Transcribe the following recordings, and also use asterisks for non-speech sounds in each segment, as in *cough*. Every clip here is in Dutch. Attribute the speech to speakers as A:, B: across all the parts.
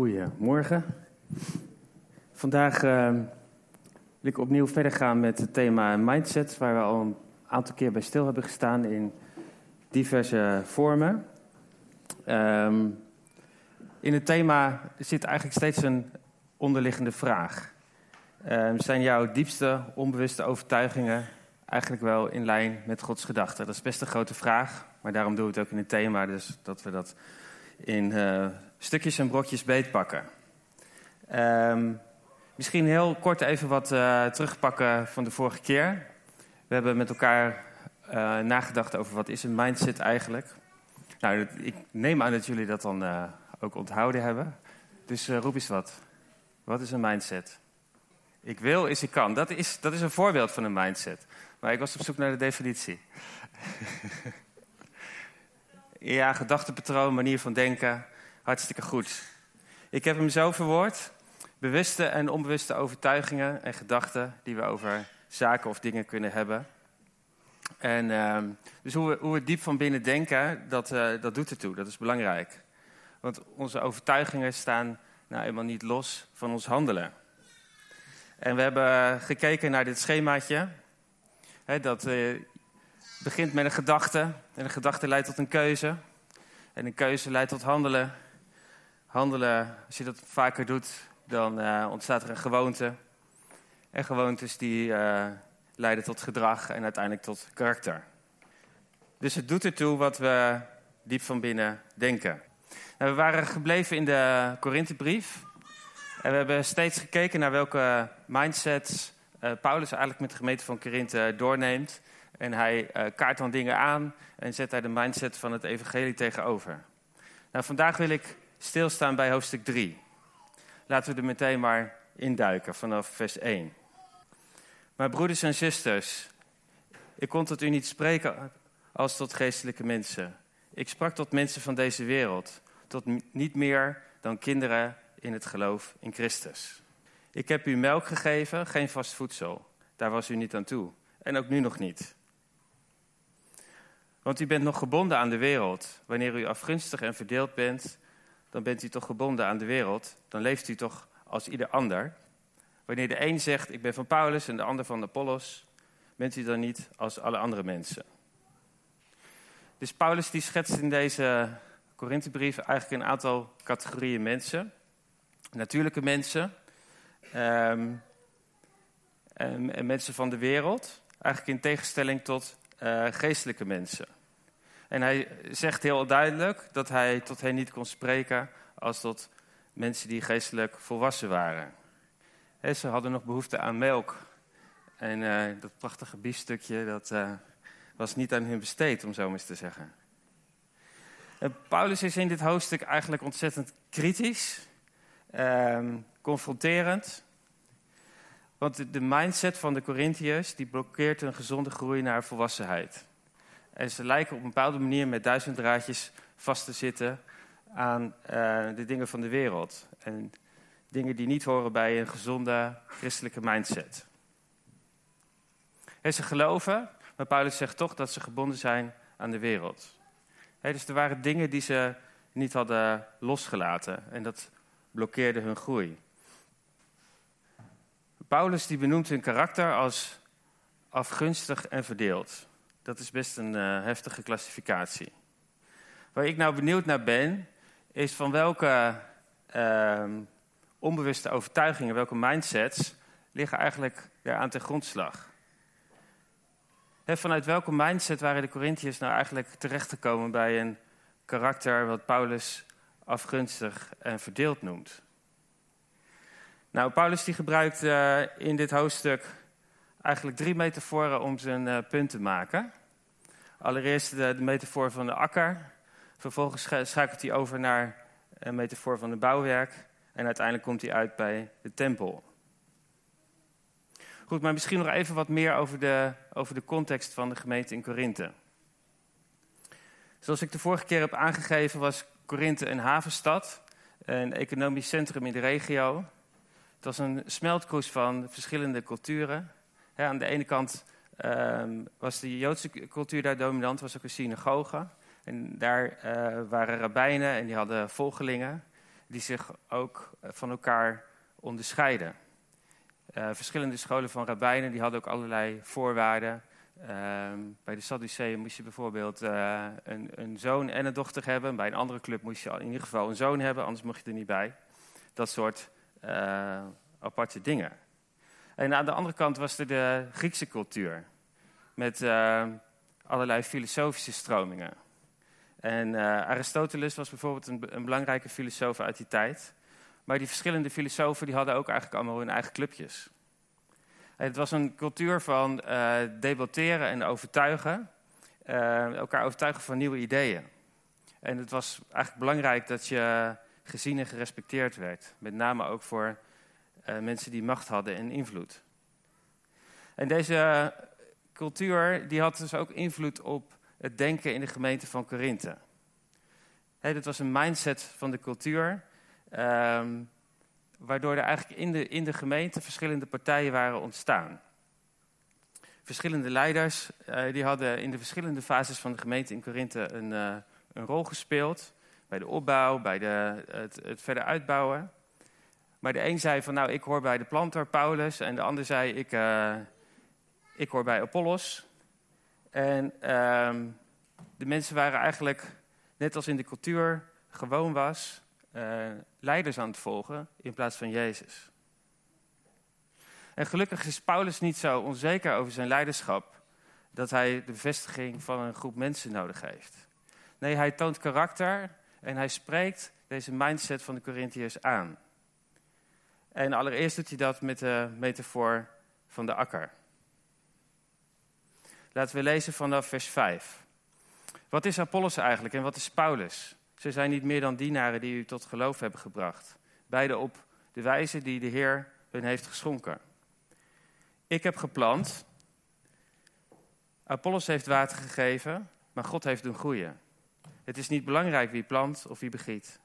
A: Goedemorgen. Vandaag uh, wil ik opnieuw verder gaan met het thema mindset, waar we al een aantal keer bij stil hebben gestaan in diverse vormen. Um, in het thema zit eigenlijk steeds een onderliggende vraag. Um, zijn jouw diepste onbewuste overtuigingen eigenlijk wel in lijn met Gods gedachten? Dat is best een grote vraag, maar daarom doen we het ook in het thema, dus dat we dat in uh, stukjes en brokjes beetpakken. Um, misschien heel kort even wat uh, terugpakken van de vorige keer. We hebben met elkaar uh, nagedacht over wat is een mindset eigenlijk. Nou, ik neem aan dat jullie dat dan uh, ook onthouden hebben. Dus roep eens wat. Wat is een mindset? Ik wil is ik kan. Dat is, dat is een voorbeeld van een mindset. Maar ik was op zoek naar de definitie. *laughs* ja, gedachtepatroon, manier van denken. Hartstikke goed. Ik heb hem zo verwoord. Bewuste en onbewuste overtuigingen en gedachten die we over zaken of dingen kunnen hebben. En uh, dus hoe we, hoe we, diep van binnen denken, dat, uh, dat doet ertoe. Dat is belangrijk. Want onze overtuigingen staan nou eenmaal niet los van ons handelen. En we hebben gekeken naar dit schemaatje. Hè, dat uh, begint met een gedachte. En een gedachte leidt tot een keuze. En een keuze leidt tot handelen. Handelen, als je dat vaker doet, dan uh, ontstaat er een gewoonte. En gewoontes die uh, leiden tot gedrag en uiteindelijk tot karakter. Dus het doet ertoe wat we diep van binnen denken. Nou, we waren gebleven in de Korinthebrief. En we hebben steeds gekeken naar welke mindsets uh, Paulus eigenlijk met de gemeente van Korinthe doorneemt. En hij kaart dan dingen aan en zet daar de mindset van het evangelie tegenover. Nou, vandaag wil ik stilstaan bij hoofdstuk 3. Laten we er meteen maar induiken vanaf vers 1. Maar broeders en zusters, ik kon tot u niet spreken als tot geestelijke mensen. Ik sprak tot mensen van deze wereld, tot niet meer dan kinderen in het geloof in Christus. Ik heb u melk gegeven, geen vast voedsel. Daar was u niet aan toe. En ook nu nog niet. Want u bent nog gebonden aan de wereld. Wanneer u afgunstig en verdeeld bent, dan bent u toch gebonden aan de wereld. Dan leeft u toch als ieder ander. Wanneer de een zegt, ik ben van Paulus en de ander van Apollos, bent u dan niet als alle andere mensen. Dus Paulus die schetst in deze Korinthebrief eigenlijk een aantal categorieën mensen. Natuurlijke mensen en, en, mensen van de wereld. Eigenlijk in tegenstelling tot uh, geestelijke mensen. En hij zegt heel duidelijk dat hij tot hen niet kon spreken als tot mensen die geestelijk volwassen waren. Ze hadden nog behoefte aan melk. En uh, dat prachtige biefstukje, dat uh, was niet aan hun besteed, om zo eens te zeggen. En Paulus is in dit hoofdstuk eigenlijk ontzettend kritisch, uh, confronterend. Want de mindset van de Corinthiërs die blokkeert een gezonde groei naar volwassenheid. En ze lijken op een bepaalde manier met duizend draadjes vast te zitten aan uh, de dingen van de wereld. En dingen die niet horen bij een gezonde christelijke mindset. En ze geloven, maar Paulus zegt toch dat ze gebonden zijn aan de wereld. Dus er waren dingen die ze niet hadden losgelaten en dat blokkeerde hun groei. Paulus die benoemt hun karakter als afgunstig en verdeeld. Dat is best een uh, heftige klassificatie. Waar ik nou benieuwd naar ben, is van welke uh, onbewuste overtuigingen, welke mindsets liggen eigenlijk aan ten grondslag. Vanuit welke mindset waren de Corinthiërs nou eigenlijk terechtgekomen bij een karakter wat Paulus afgunstig en verdeeld noemt? Nou, Paulus die gebruikt uh, in dit hoofdstuk eigenlijk drie metaforen om zijn uh, punt te maken. Allereerst de, metafoor van de akker. Vervolgens schakelt hij over naar een metafoor van de bouwwerk. En uiteindelijk komt hij uit bij de tempel. Goed, maar misschien nog even wat meer over de, over de context van de gemeente in Korinthe. Zoals ik de vorige keer heb aangegeven, was Korinthe een havenstad, een economisch centrum in de regio. Het was een smeltkroes van verschillende culturen. aan de ene kant um, was de Joodse cultuur daar dominant, was ook een synagoge. En daar uh, waren rabbijnen en die hadden volgelingen. die zich ook van elkaar onderscheiden. verschillende scholen van rabbijnen die hadden ook allerlei voorwaarden. Ehm, bij de Sadduceeën moest je bijvoorbeeld een, een, zoon en een dochter hebben. Bij een andere club moest je in ieder geval een zoon hebben, anders mocht je er niet bij. Dat soort aparte dingen. En aan de andere kant was er de Griekse cultuur. Met uh, allerlei filosofische stromingen. En uh, Aristoteles was bijvoorbeeld een, een, belangrijke filosoof uit die tijd. Maar die verschillende filosofen die hadden ook eigenlijk allemaal hun eigen clubjes. En het was een cultuur van uh, debatteren en overtuigen. elkaar overtuigen van nieuwe ideeën. En het was eigenlijk belangrijk dat je gezien en gerespecteerd werd. Met name ook voor uh, mensen die macht hadden en invloed. En deze cultuur die had dus ook invloed op het denken in de gemeente van Korinthe. Hey, was een mindset van de cultuur, um, waardoor er eigenlijk in de, in de gemeente verschillende partijen waren ontstaan. Verschillende leiders uh, die hadden in de verschillende fases van de gemeente in Korinthe een, uh, een rol gespeeld. Bij de opbouw, bij de, het, het verder uitbouwen. Maar de een zei van nou, ik hoor bij de planter Paulus. En de ander zei, ik, uh, ik hoor bij Apollos. En uh, de mensen waren eigenlijk, net als in de cultuur gewoon was, uh, leiders aan het volgen in plaats van Jezus. En gelukkig is Paulus niet zo onzeker over zijn leiderschap dat hij de bevestiging van een groep mensen nodig heeft. Nee, hij toont karakter en hij spreekt deze mindset van de Corinthiërs aan. En allereerst doet hij dat met de metafoor van de akker. Laten we lezen vanaf vers 5. Wat is Apollos eigenlijk en wat is Paulus? Ze zijn niet meer dan dienaren die u tot geloof hebben gebracht. Beide op de wijze die de Heer hun heeft geschonken. Ik heb geplant. Apollos heeft water gegeven, maar God heeft doen groeien. Het is niet belangrijk wie plant of wie begiet.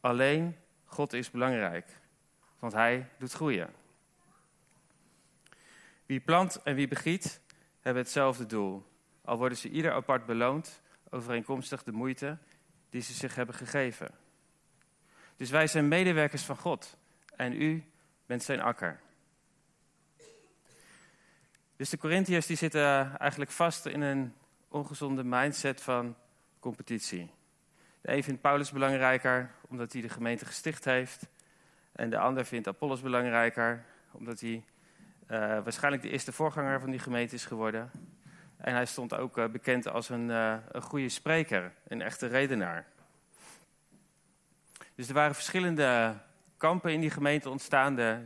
A: Alleen God is belangrijk want hij doet groeien. Wie plant en wie begiet, hebben hetzelfde doel. Al worden ze ieder apart beloond, overeenkomstig de moeite die ze zich hebben gegeven. Dus wij zijn medewerkers van God en u bent zijn akker. Dus de Corinthiërs die zitten eigenlijk vast in een ongezonde mindset van competitie. De een vindt Paulus belangrijker omdat hij de gemeente gesticht heeft. En de ander vindt Apollos belangrijker, omdat hij uh, waarschijnlijk de eerste voorganger van die gemeente is geworden. En hij stond ook uh, bekend als een, uh, een goede spreker, een echte redenaar. Dus er waren verschillende kampen in die gemeente ontstaan. De,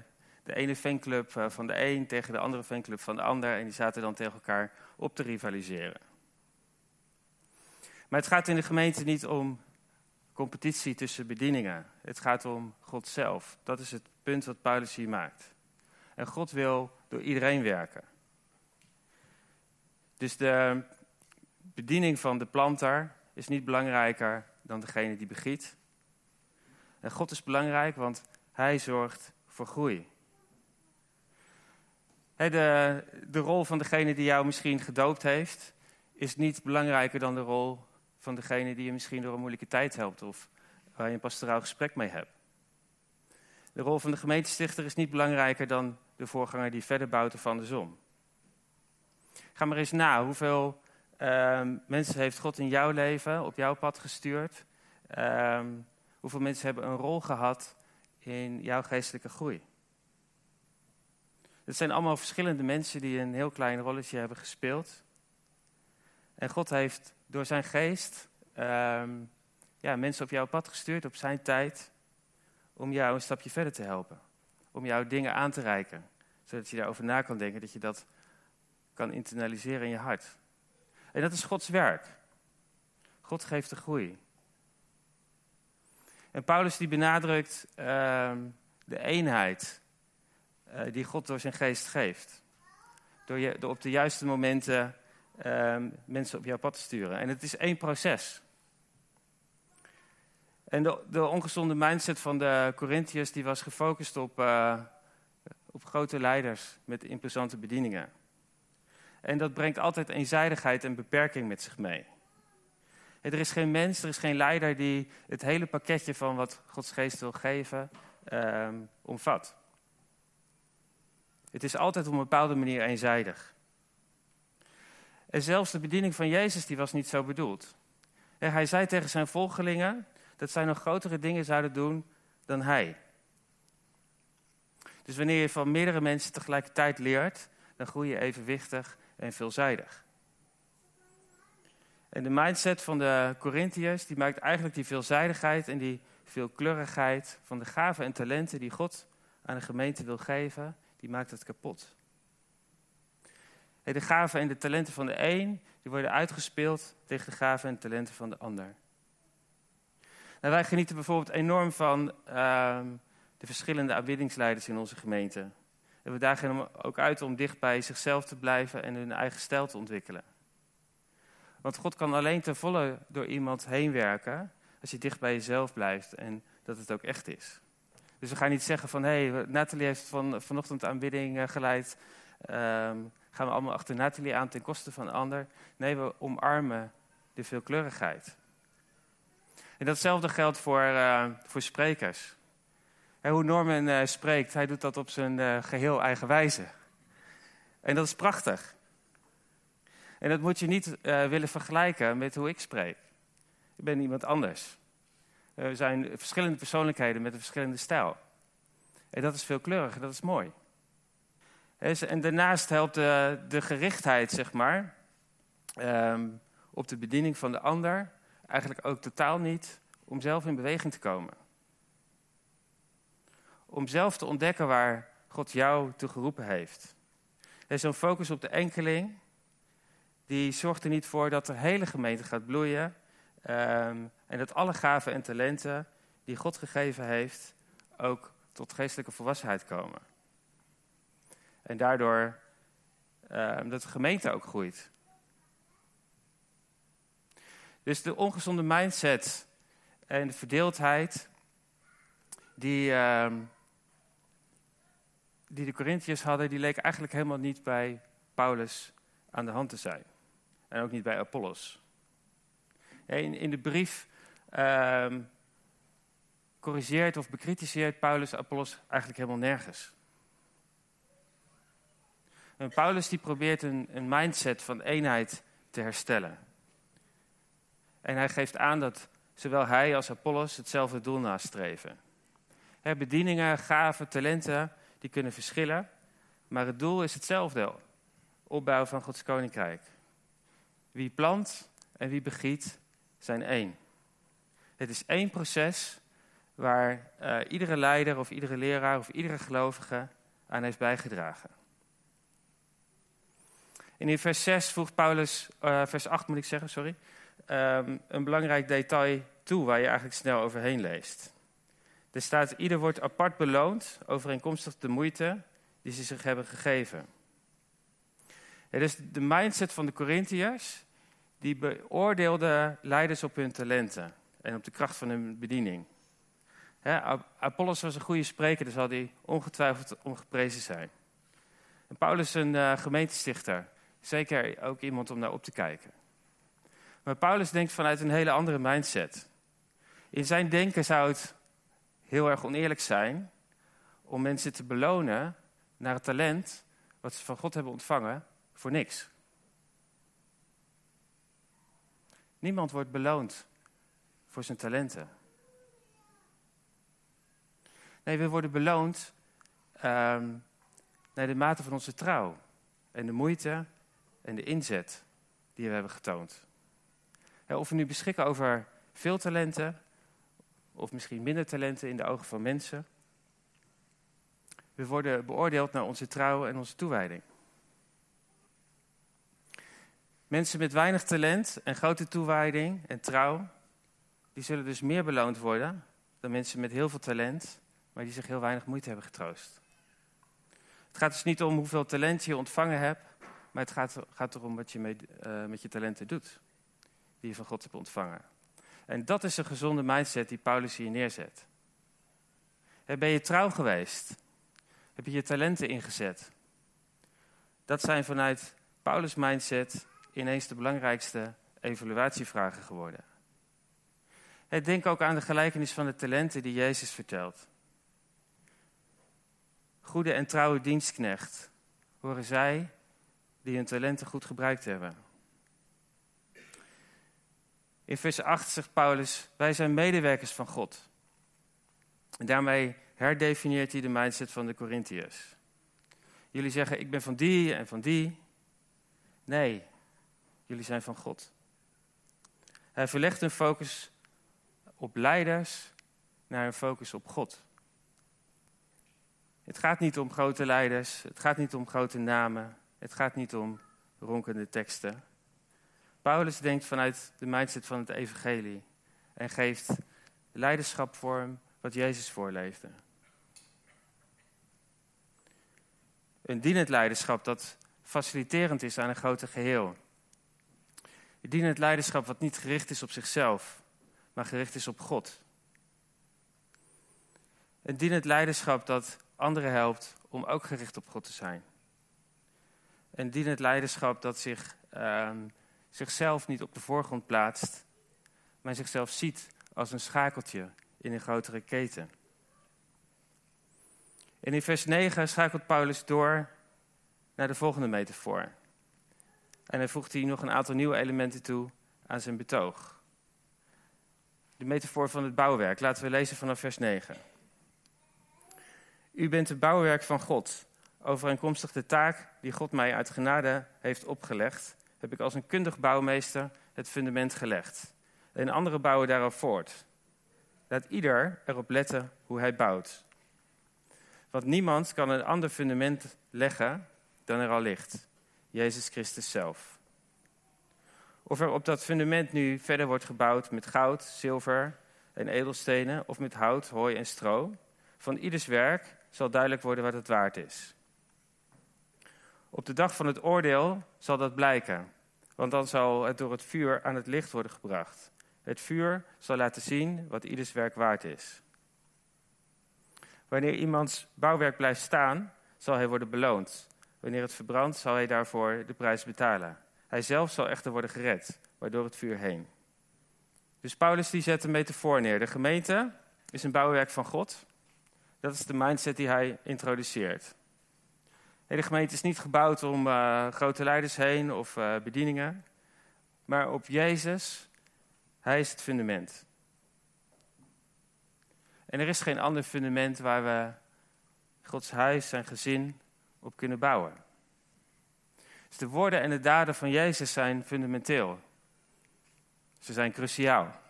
A: de ene fanclub van de een tegen de andere fanclub van de ander. En die zaten dan tegen elkaar op te rivaliseren. Maar het gaat in de gemeente niet om competitie tussen bedieningen. Het gaat om God zelf. Dat is het punt wat Paulus hier maakt. En God wil door iedereen werken. Dus de bediening van de planter is niet belangrijker dan degene die begiet. En God is belangrijk, want Hij zorgt voor groei. De, de rol van degene die jou misschien gedoopt heeft, is niet belangrijker dan de rol van degene die je misschien door een moeilijke tijd helpt of waar je een pastoraal gesprek mee hebt. De rol van de gemeentestichter is niet belangrijker dan de voorganger die verder bouwt of andersom. Ga maar eens na, hoeveel uh, mensen heeft God in jouw leven, op jouw pad gestuurd? Uh, hoeveel mensen hebben een rol gehad in jouw geestelijke groei? Het zijn allemaal verschillende mensen die een heel klein rolletje hebben gespeeld. En God heeft door zijn geest um, ja, mensen op jouw pad gestuurd op zijn tijd om jou een stapje verder te helpen. Om jou dingen aan te reiken, zodat je daarover na kan denken, dat je dat kan internaliseren in je hart. En dat is Gods werk. God geeft de groei. En Paulus die benadrukt uh, de eenheid uh, die God door zijn geest geeft. Door, je, door op de juiste momenten uh, mensen op jouw pad te sturen. En het is één proces. En de, de ongezonde mindset van de Corinthiërs die was gefocust op, uh, op grote leiders met imposante bedieningen. En dat brengt altijd eenzijdigheid en beperking met zich mee. Er is geen mens, er is geen leider die het hele pakketje van wat Gods geest wil geven ehm, omvat. Het is altijd op een bepaalde manier eenzijdig. En zelfs de bediening van Jezus die was niet zo bedoeld. Hij zei tegen zijn volgelingen dat zij nog grotere dingen zouden doen dan hij. Dus wanneer je van meerdere mensen tegelijkertijd leert, dan groei je evenwichtig en veelzijdig. En de mindset van de Corinthiërs, die maakt eigenlijk die veelzijdigheid en die veelkleurigheid van de gaven en talenten die God aan de gemeente wil geven, die maakt het kapot. De gaven en de talenten van de een, die worden uitgespeeld tegen de gaven en talenten van de ander. Nou, wij genieten bijvoorbeeld enorm van uh, de verschillende aanbiddingsleiders in onze gemeente. En we dagen hem ook uit om dicht bij zichzelf te blijven en hun eigen stijl te ontwikkelen. Want God kan alleen ten volle door iemand heen werken als je dicht bij jezelf blijft en dat het ook echt is. Dus we gaan niet zeggen van, hé, hey, Nathalie heeft van, vanochtend aanbidding uh, geleid. Um, gaan we allemaal achter Nathalie aan ten koste van een ander. Nee, we omarmen de veelkleurigheid. En datzelfde geldt voor, uh, voor sprekers. Hoe Norman uh, spreekt, hij doet dat op zijn geheel eigen wijze. En dat is prachtig. En dat moet je niet willen vergelijken met hoe ik spreek. Ik ben iemand anders. Er zijn verschillende persoonlijkheden met een verschillende stijl. En dat is veelkleurig, dat is mooi. En daarnaast helpt de, de gerichtheid, zeg maar, ehm, op de bediening van de ander eigenlijk ook totaal niet om zelf in beweging te komen. Om zelf te ontdekken waar God jou toe geroepen heeft. Zo'n focus op de enkeling, die zorgt er niet voor dat de hele gemeente gaat bloeien. Ehm, en dat alle gaven en talenten die God gegeven heeft, ook tot geestelijke volwassenheid komen. En daardoor uh, dat de gemeente ook groeit. Dus de ongezonde mindset en de verdeeldheid die, uh, die de Corinthiërs hadden, die leek eigenlijk helemaal niet bij Paulus aan de hand te zijn. En ook niet bij Apollos. In, in de brief uh, corrigeert of bekritiseert Paulus Apollos eigenlijk helemaal nergens. Paulus die probeert een, een mindset van eenheid te herstellen. En hij geeft aan dat zowel hij als Apollos hetzelfde doel nastreven. He, bedieningen, gaven, talenten, die kunnen verschillen, maar het doel is hetzelfde: opbouw van Gods koninkrijk. Wie plant en wie begiet zijn één. Het is één proces waar uh, iedere leider of iedere leraar of iedere gelovige aan heeft bijgedragen. En in vers 6 voegt Paulus, uh, vers 8 moet ik zeggen, sorry, um, een belangrijk detail toe waar je eigenlijk snel overheen leest. Er staat, ieder wordt apart beloond overeenkomstig de moeite die ze zich hebben gegeven. Het is de mindset van de Corinthiërs, die beoordeelden leiders op hun talenten en op de kracht van hun bediening. Apollos was een goede spreker, dus zal hij ongetwijfeld omgeprezen zijn. En Paulus een uh, gemeentestichter. Zeker ook iemand om naar op te kijken. Maar Paulus denkt vanuit een hele andere mindset. In zijn denken zou het heel erg oneerlijk zijn om mensen te belonen naar het talent wat ze van God hebben ontvangen voor niks. Niemand wordt beloond voor zijn talenten. Nee, we worden beloond um, naar de mate van onze trouw en de moeite en de inzet die we hebben getoond. of we nu beschikken over veel talenten of misschien minder talenten in de ogen van mensen. We worden beoordeeld naar onze trouw en onze toewijding. Mensen met weinig talent en grote toewijding en trouw, die zullen dus meer beloond worden dan mensen met heel veel talent, maar die zich heel weinig moeite hebben getroost. Het gaat dus niet om hoeveel talent je ontvangen hebt, maar het gaat, gaat erom wat je uh, met je talenten doet, die je van God hebt ontvangen. En dat is een gezonde mindset die Paulus hier neerzet. Ben je trouw geweest? Heb je je talenten ingezet? Dat zijn vanuit Paulus' mindset ineens de belangrijkste evaluatievragen geworden. Denk ook aan de gelijkenis van de talenten die Jezus vertelt. Goede en trouwe dienstknecht horen zij die hun talenten goed gebruikt hebben. In vers 8 zegt Paulus: Wij zijn medewerkers van God. En daarmee herdefinieert hij de mindset van de Corinthiërs. Jullie zeggen: Ik ben van die en van die. Nee, jullie zijn van God. Hij verlegt hun focus op leiders naar een focus op God. Het gaat niet om grote leiders, het gaat niet om grote namen, het gaat niet om ronkende teksten. Paulus denkt vanuit de mindset van het evangelie en geeft leiderschap vorm wat Jezus voorleefde. Een dienend leiderschap dat faciliterend is aan een groter geheel. Een dienend leiderschap wat niet gericht is op zichzelf, maar gericht is op God. Een dienend leiderschap dat anderen helpt om ook gericht op God te zijn. Een dienend leiderschap dat zich, uh, zichzelf niet op de voorgrond plaatst, maar zichzelf ziet als een schakeltje in een grotere keten. En in vers 9 schakelt Paulus door naar de volgende metafoor. En hij voegt hier nog een aantal nieuwe elementen toe aan zijn betoog. De metafoor van het bouwwerk. Laten we lezen vanaf vers 9. U bent het bouwwerk van God. Overeenkomstig de taak die God mij uit genade heeft opgelegd, heb ik als een kundig bouwmeester het fundament gelegd. En andere bouwen daarop voort. Laat ieder erop letten hoe hij bouwt. Want niemand kan een ander fundament leggen dan er al ligt: Jezus Christus zelf. Of er op dat fundament nu verder wordt gebouwd met goud, zilver en edelstenen, of met hout, hooi en stro, van ieders werk zal duidelijk worden wat het waard is. Op de dag van het oordeel zal dat blijken, want dan zal het door het vuur aan het licht worden gebracht. Het vuur zal laten zien wat ieders werk waard is. Wanneer iemands bouwwerk blijft staan, zal hij worden beloond. Wanneer het verbrandt, zal hij daarvoor de prijs betalen. Hij zelf zal echter worden gered, waardoor het vuur heen. Dus Paulus die zet een metafoor neer. De gemeente is een bouwwerk van God. Dat is de mindset die hij introduceert. De gemeente is niet gebouwd om uh, grote leiders heen of uh, bedieningen, maar op Jezus. Hij is het fundament. En er is geen ander fundament waar we Gods huis, zijn gezin op kunnen bouwen. Dus de woorden en de daden van Jezus zijn fundamenteel. Ze zijn cruciaal.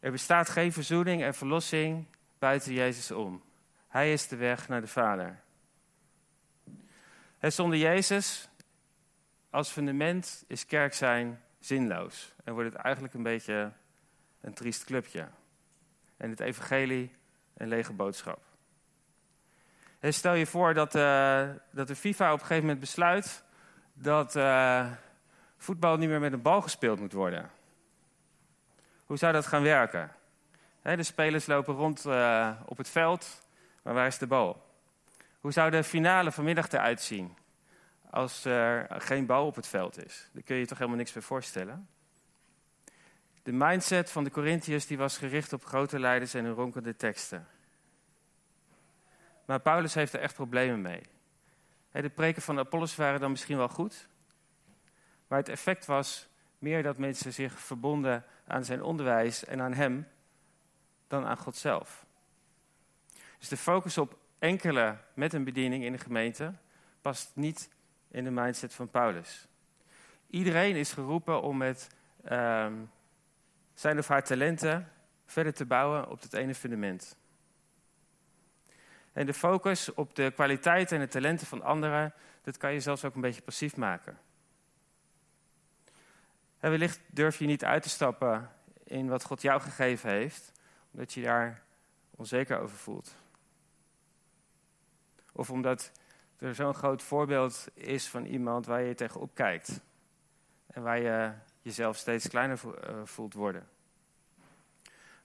A: Er bestaat geen verzoening en verlossing buiten Jezus om. Hij is de weg naar de Vader. En zonder Jezus als fundament is kerk zijn zinloos. En wordt het eigenlijk een beetje een triest clubje. En het evangelie een lege boodschap. Stel je voor dat, uh, dat de FIFA op een gegeven moment besluit dat uh, voetbal niet meer met een bal gespeeld moet worden. Hoe zou dat gaan werken? de spelers lopen rond uh, op het veld, maar waar is de bal? Hoe zou de finale vanmiddag eruit zien als er geen bal op het veld is? Daar kun je je toch helemaal niks meer voorstellen? De mindset van de Corinthiërs die was gericht op grote leiders en hun ronkende teksten. Maar Paulus heeft er echt problemen mee. De preken van Apollos waren dan misschien wel goed, maar het effect was meer dat mensen zich verbonden aan zijn onderwijs en aan hem dan aan God zelf. Dus de focus op enkele met een bediening in de gemeente past niet in de mindset van Paulus. Iedereen is geroepen om met uh, zijn of haar talenten verder te bouwen op het ene fundament. En de focus op de kwaliteiten en de talenten van anderen, dat kan je zelfs ook een beetje passief maken. En wellicht durf je niet uit te stappen in wat God jou gegeven heeft, omdat je daar onzeker over voelt. Of omdat er zo'n groot voorbeeld is van iemand waar je tegenop kijkt. En waar je jezelf steeds kleiner eh, voelt worden.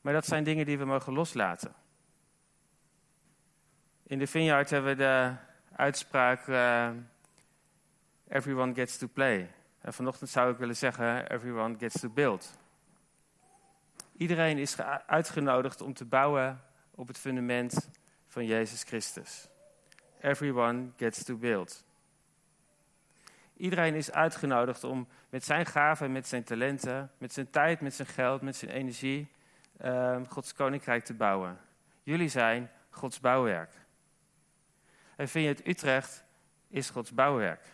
A: Maar dat zijn dingen die we mogen loslaten. In de Vineyard hebben we de uitspraak: uh, Everyone gets to play. En vanochtend zou ik willen zeggen: Everyone gets to build. Iedereen is uitgenodigd om te bouwen op het fundament van Jezus Christus. Everyone gets to build. Iedereen is uitgenodigd om met zijn gaven, met zijn talenten, met zijn tijd, met zijn geld, met zijn energie uh, Gods koninkrijk te bouwen. Jullie zijn Gods bouwwerk. En vind je het Utrecht is Gods bouwwerk.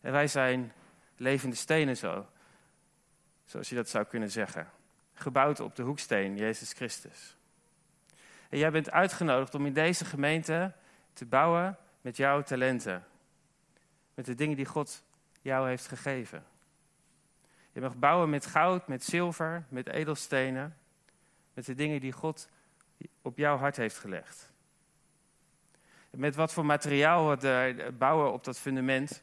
A: En wij zijn levende stenen zo, zoals je dat zou kunnen zeggen. Gebouwd op de hoeksteen, Jezus Christus. En jij bent uitgenodigd om in deze gemeente te bouwen met jouw talenten. Met de dingen die God jou heeft gegeven. Je mag bouwen met goud, met zilver, met edelstenen. Met de dingen die God op jouw hart heeft gelegd. Met wat voor materiaal we bouwen op dat fundament,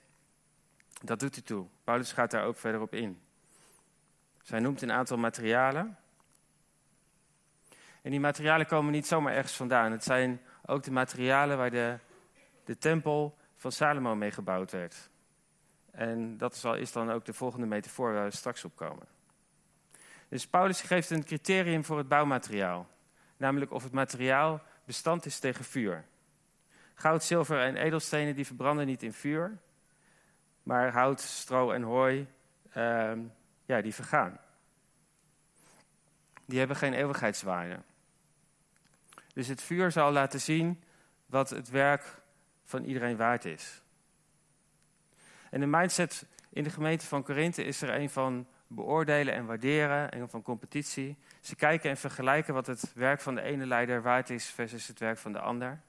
A: dat doet hij toe. Paulus gaat daar ook verder op in. Zij noemt een aantal materialen. En die materialen komen niet zomaar ergens vandaan. Het zijn ook de materialen waar de, de tempel van Salomo mee gebouwd werd. En dat is, is dan ook de volgende metafoor waar we straks op komen. Dus Paulus geeft een criterium voor het bouwmateriaal. Namelijk of het materiaal bestand is tegen vuur. Goud, zilver en edelstenen die verbranden niet in vuur. Maar hout, stro en hooi, uh, ja, die vergaan. Die hebben geen eeuwigheidswaarde. Dus het vuur zal laten zien wat het werk van iedereen waard is. En de mindset in de gemeente van Korinthe is er een van beoordelen en waarderen en van competitie. Ze kijken en vergelijken wat het werk van de ene leider waard is versus het werk van de ander.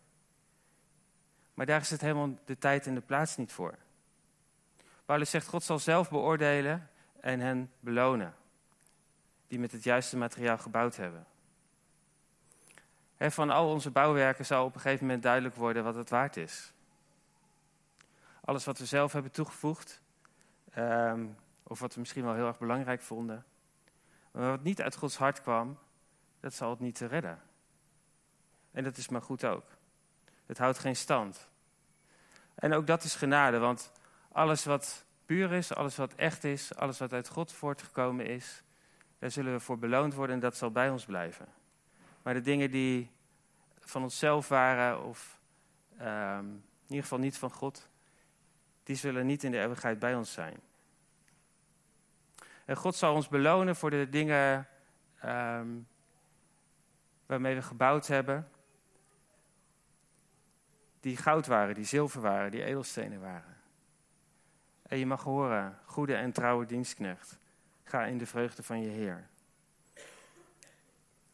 A: Maar daar is het helemaal de tijd en de plaats niet voor. Paulus zegt, God zal zelf beoordelen en hen belonen. Die met het juiste materiaal gebouwd hebben. Van al onze bouwwerken zal op een gegeven moment duidelijk worden wat het waard is. Alles wat we zelf hebben toegevoegd, ehm, of wat we misschien wel heel erg belangrijk vonden, maar wat niet uit Gods hart kwam, dat zal het niet te redden. En dat is maar goed ook. Het houdt geen stand. En ook dat is genade, want alles wat puur is, alles wat echt is, alles wat uit God voortgekomen is, daar zullen we voor beloond worden en dat zal bij ons blijven. Maar de dingen die van onszelf waren, of um, in ieder geval niet van God, die zullen niet in de eeuwigheid bij ons zijn. En God zal ons belonen voor de dingen um, waarmee we gebouwd hebben, die goud waren, die zilver waren, die edelstenen waren. En je mag horen, goede en trouwe dienstknecht, ga in de vreugde van je Heer.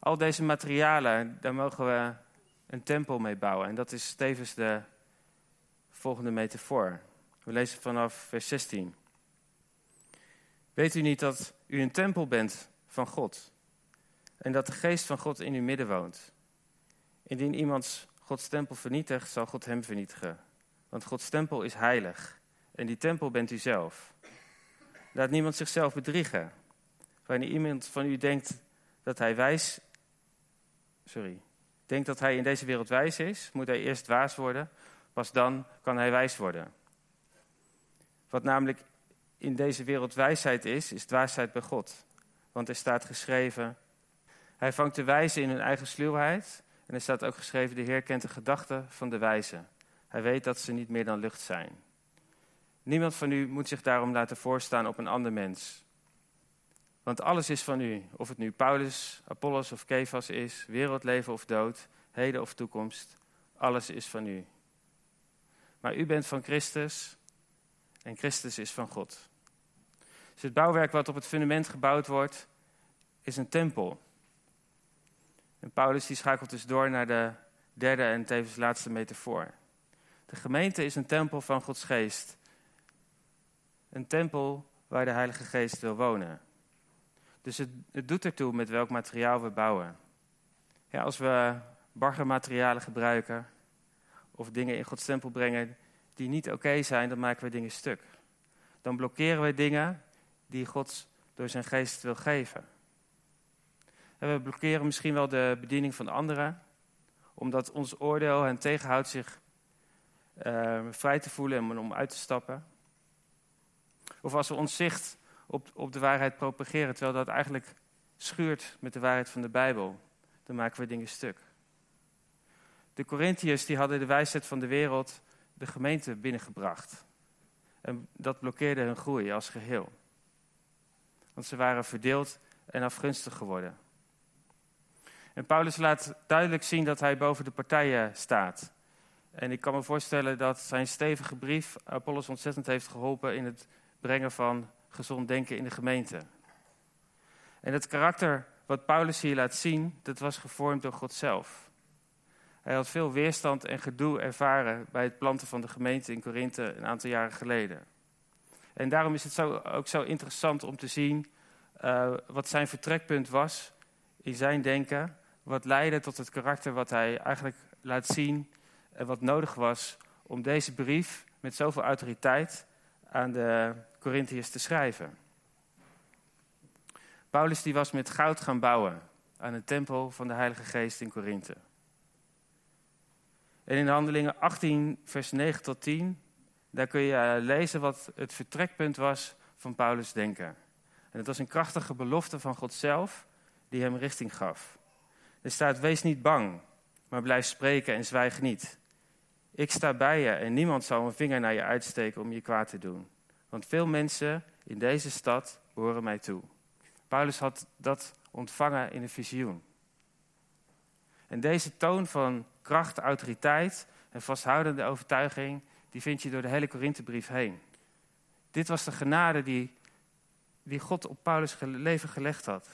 A: Al deze materialen, daar mogen we een tempel mee bouwen. En dat is tevens de volgende metafoor. We lezen vanaf vers 16. Weet u niet dat u een tempel bent van God en dat de geest van God in uw midden woont? Indien iemands Gods tempel vernietigt, zal God hem vernietigen. Want Gods tempel is heilig en die tempel bent u zelf. Laat niemand zichzelf bedriegen. Wanneer iemand van u denkt dat hij wijs. Sorry. Denkt dat hij in deze wereld wijs is, moet hij eerst dwaas worden. Pas dan kan hij wijs worden. Wat namelijk in deze wereld wijsheid is, is dwaasheid bij God. Want er staat geschreven: Hij vangt de wijze in hun eigen sluwheid. En er staat ook geschreven: De Heer kent de gedachten van de wijze. Hij weet dat ze niet meer dan lucht zijn. Niemand van u moet zich daarom laten voorstaan op een ander mens. Want alles is van u, of het nu Paulus, Apollos of Kefas is, wereldleven of dood, heden of toekomst, alles is van u. Maar u bent van Christus en Christus is van God. Dus het bouwwerk wat op het fundament gebouwd wordt, is een tempel. En Paulus die schakelt dus door naar de derde en tevens laatste metafoor. De gemeente is een tempel van Gods geest. Een tempel waar de Heilige Geest wil wonen. Dus het, het doet ertoe met welk materiaal we bouwen. Ja, als we baggermaterialen gebruiken of dingen in Gods tempel brengen die niet oké zijn, dan maken we dingen stuk. Dan blokkeren we dingen die God door zijn geest wil geven. En we blokkeren misschien wel de bediening van anderen, omdat ons oordeel hen tegenhoudt zich uh, vrij te voelen en om uit te stappen. Of als we ons zicht op, op de waarheid propageren, terwijl dat eigenlijk schuurt met de waarheid van de Bijbel, dan maken we dingen stuk. De Corinthiërs die hadden de wijsheid van de wereld de gemeente binnengebracht. En dat blokkeerde hun groei als geheel. Want ze waren verdeeld en afgunstig geworden. En Paulus laat duidelijk zien dat hij boven de partijen staat. En ik kan me voorstellen dat zijn stevige brief Apollos ontzettend heeft geholpen in het brengen van gezond denken in de gemeente. En het karakter wat Paulus hier laat zien, dat was gevormd door God zelf. Hij had veel weerstand en gedoe ervaren bij het planten van de gemeente in Korinthe een aantal jaren geleden. En daarom is het zo, ook zo interessant om te zien uh, wat zijn vertrekpunt was in zijn denken. Wat leidde tot het karakter wat hij eigenlijk laat zien en wat nodig was om deze brief met zoveel autoriteit aan de Corinthiërs te schrijven. Paulus die was met goud gaan bouwen aan een tempel van de Heilige Geest in Korinthe. En in Handelingen 18, vers 9 tot 10, daar kun je eh, lezen wat het vertrekpunt was van Paulus' denken. En het was een krachtige belofte van God zelf die hem richting gaf. Er staat: Wees niet bang, maar blijf spreken en zwijg niet. Ik sta bij je en niemand zal een vinger naar je uitsteken om je kwaad te doen. Want veel mensen in deze stad behoren mij toe. Paulus had dat ontvangen in een visioen. En deze toon van kracht, autoriteit en vasthoudende overtuiging, die vind je door de hele Korinthebrief heen. Dit was de genade die, die God op Paulus' leven gelegd had.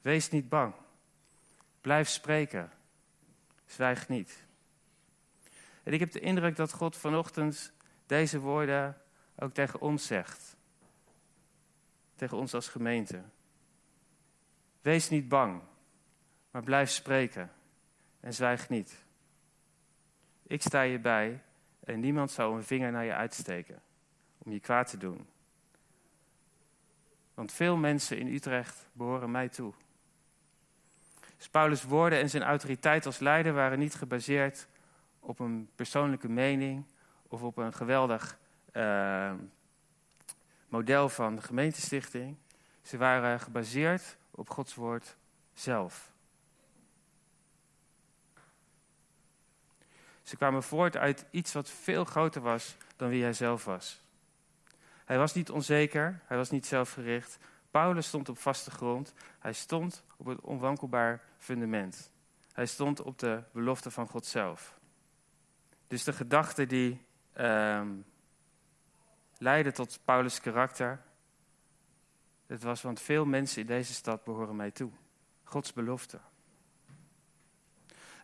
A: Wees niet bang. Blijf spreken. Zwijg niet. En ik heb de indruk dat God vanochtend deze woorden ook tegen ons zegt. Tegen ons als gemeente. Wees niet bang, maar blijf spreken en zwijg niet. Ik sta je bij en niemand zou een vinger naar je uitsteken om je kwaad te doen. Want veel mensen in Utrecht behoren mij toe. Dus Paulus' woorden en zijn autoriteit als leider waren niet gebaseerd op een persoonlijke mening of op een geweldig uh, model van de gemeentestichting. Ze waren gebaseerd op Gods woord zelf. Ze kwamen voort uit iets wat veel groter was dan wie hij zelf was. Hij was niet onzeker, hij was niet zelfgericht. Paulus stond op vaste grond. Hij stond op het onwankelbaar fundament. Hij stond op de belofte van God zelf. Dus de gedachte die uh, leidde tot Paulus' karakter. Het was, want veel mensen in deze stad behoren mij toe. Gods belofte.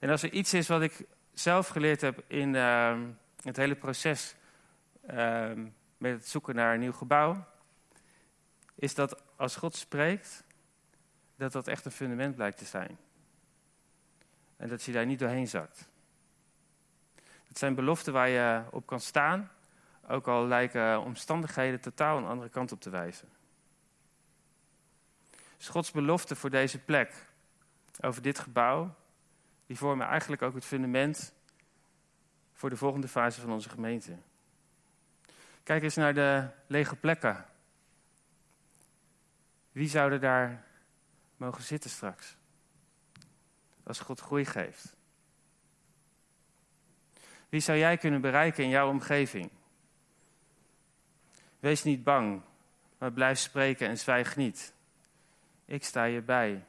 A: En als er iets is wat ik zelf geleerd heb in uh, het hele proces uh, met het zoeken naar een nieuw gebouw, is dat als God spreekt, dat dat echt een fundament blijkt te zijn. En dat je daar niet doorheen zakt. Het zijn beloften waar je op kan staan, ook al lijken omstandigheden totaal een andere kant op te wijzen. Dus Gods belofte voor deze plek, over dit gebouw, die vormen eigenlijk ook het fundament voor de volgende fase van onze gemeente. Kijk eens naar de lege plekken. Wie zouden daar mogen zitten straks? Als God groei geeft. Wie zou jij kunnen bereiken in jouw omgeving? Wees niet bang, maar blijf spreken en zwijg niet. Ik sta je bij.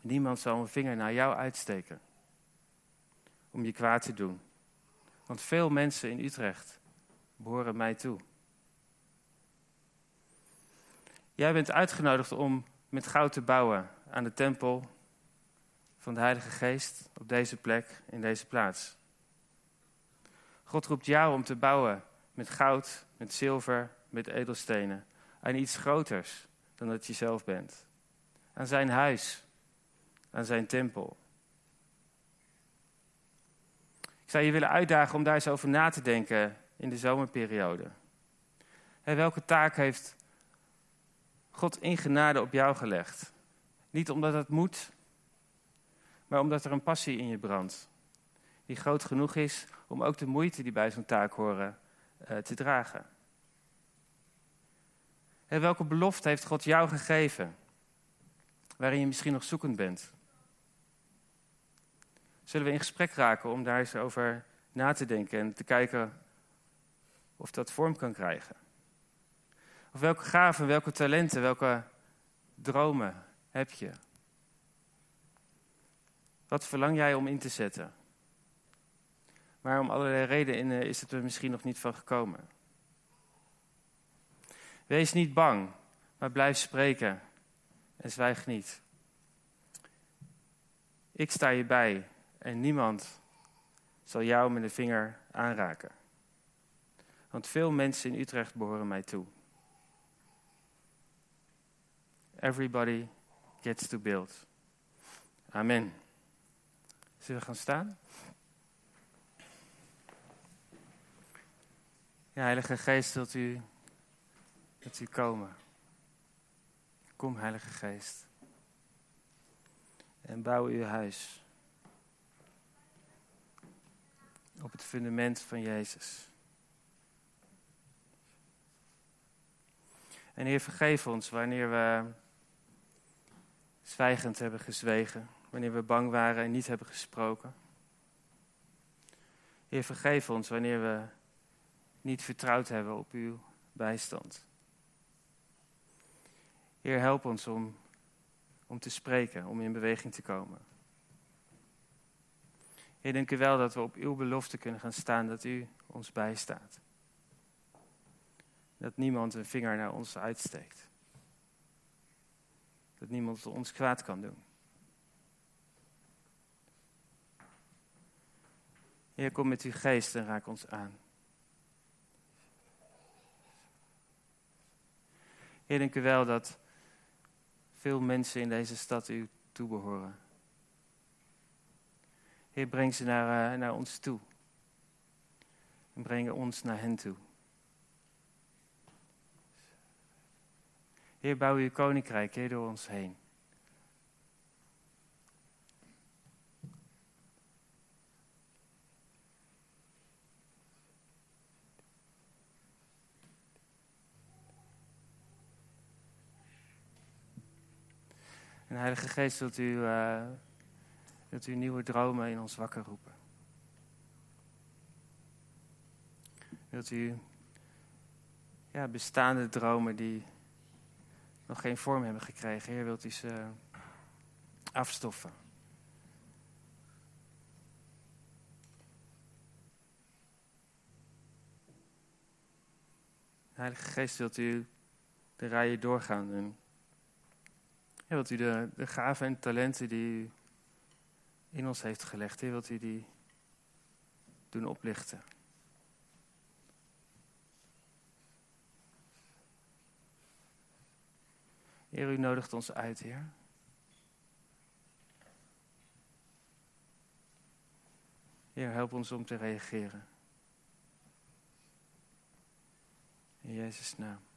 A: Niemand zal een vinger naar jou uitsteken om je kwaad te doen. Want veel mensen in Utrecht behoren mij toe. Jij bent uitgenodigd om met goud te bouwen aan de tempel van de Heilige Geest op deze plek, in deze plaats. God roept jou om te bouwen met goud, met zilver, met edelstenen. Aan iets groters dan dat je zelf bent. Aan zijn huis, aan zijn tempel. Ik zou je willen uitdagen om daar eens over na te denken in de zomerperiode. welke taak heeft God in genade op jou gelegd? Niet omdat het moet, maar omdat er een passie in je brandt. Die groot genoeg is om ook de moeite die bij zo'n taak horen uh, te dragen. En welke belofte heeft God jou gegeven? waarin je misschien nog zoekend bent? Zullen we in gesprek raken om daar eens over na te denken en te kijken of dat vorm kan krijgen? Of welke gaven, welke talenten, welke dromen heb je? Wat verlang jij om in te zetten? Maar om allerlei redenen is het er misschien nog niet van gekomen. Wees niet bang, maar blijf spreken en zwijg niet. Ik sta je bij en niemand zal jou met de vinger aanraken. Want veel mensen in Utrecht behoren mij toe. Everybody gets to build. Amen. Zullen we gaan staan? Heilige Geest, wilt u, wilt u komen? Kom, Heilige Geest. En bouw uw huis op het fundament van Jezus. En Heer, vergeef ons wanneer we zwijgend hebben gezwegen, wanneer we bang waren en niet hebben gesproken. Heer, vergeef ons wanneer we niet vertrouwd hebben op uw bijstand. Heer, help ons om, om te spreken, om in beweging te komen. Heer, dank u wel dat we op uw belofte kunnen gaan staan, dat u ons bijstaat. Dat niemand een vinger naar ons uitsteekt. Dat niemand ons kwaad kan doen. Heer, kom met uw geest en raak ons aan. Heer, dank u wel dat veel mensen in deze stad u toebehoren. Heer, breng ze naar, uh, naar ons toe. En breng ons naar hen toe. Heer, bouw uw koninkrijk, Heer, door ons heen. En Heilige Geest, wilt u, uh, wilt u nieuwe dromen in ons wakker roepen? Wilt u ja, bestaande dromen die nog geen vorm hebben gekregen, Heer, wilt u ze afstoffen? Heilige Geest, wilt u de rijen doorgaan en ja, wilt u de, de gaven en talenten die u in ons heeft gelegd, Heer, wilt u die doen oplichten? Heer, u nodigt ons uit, Heer. Heer, help ons om te reageren. In Jezus' naam.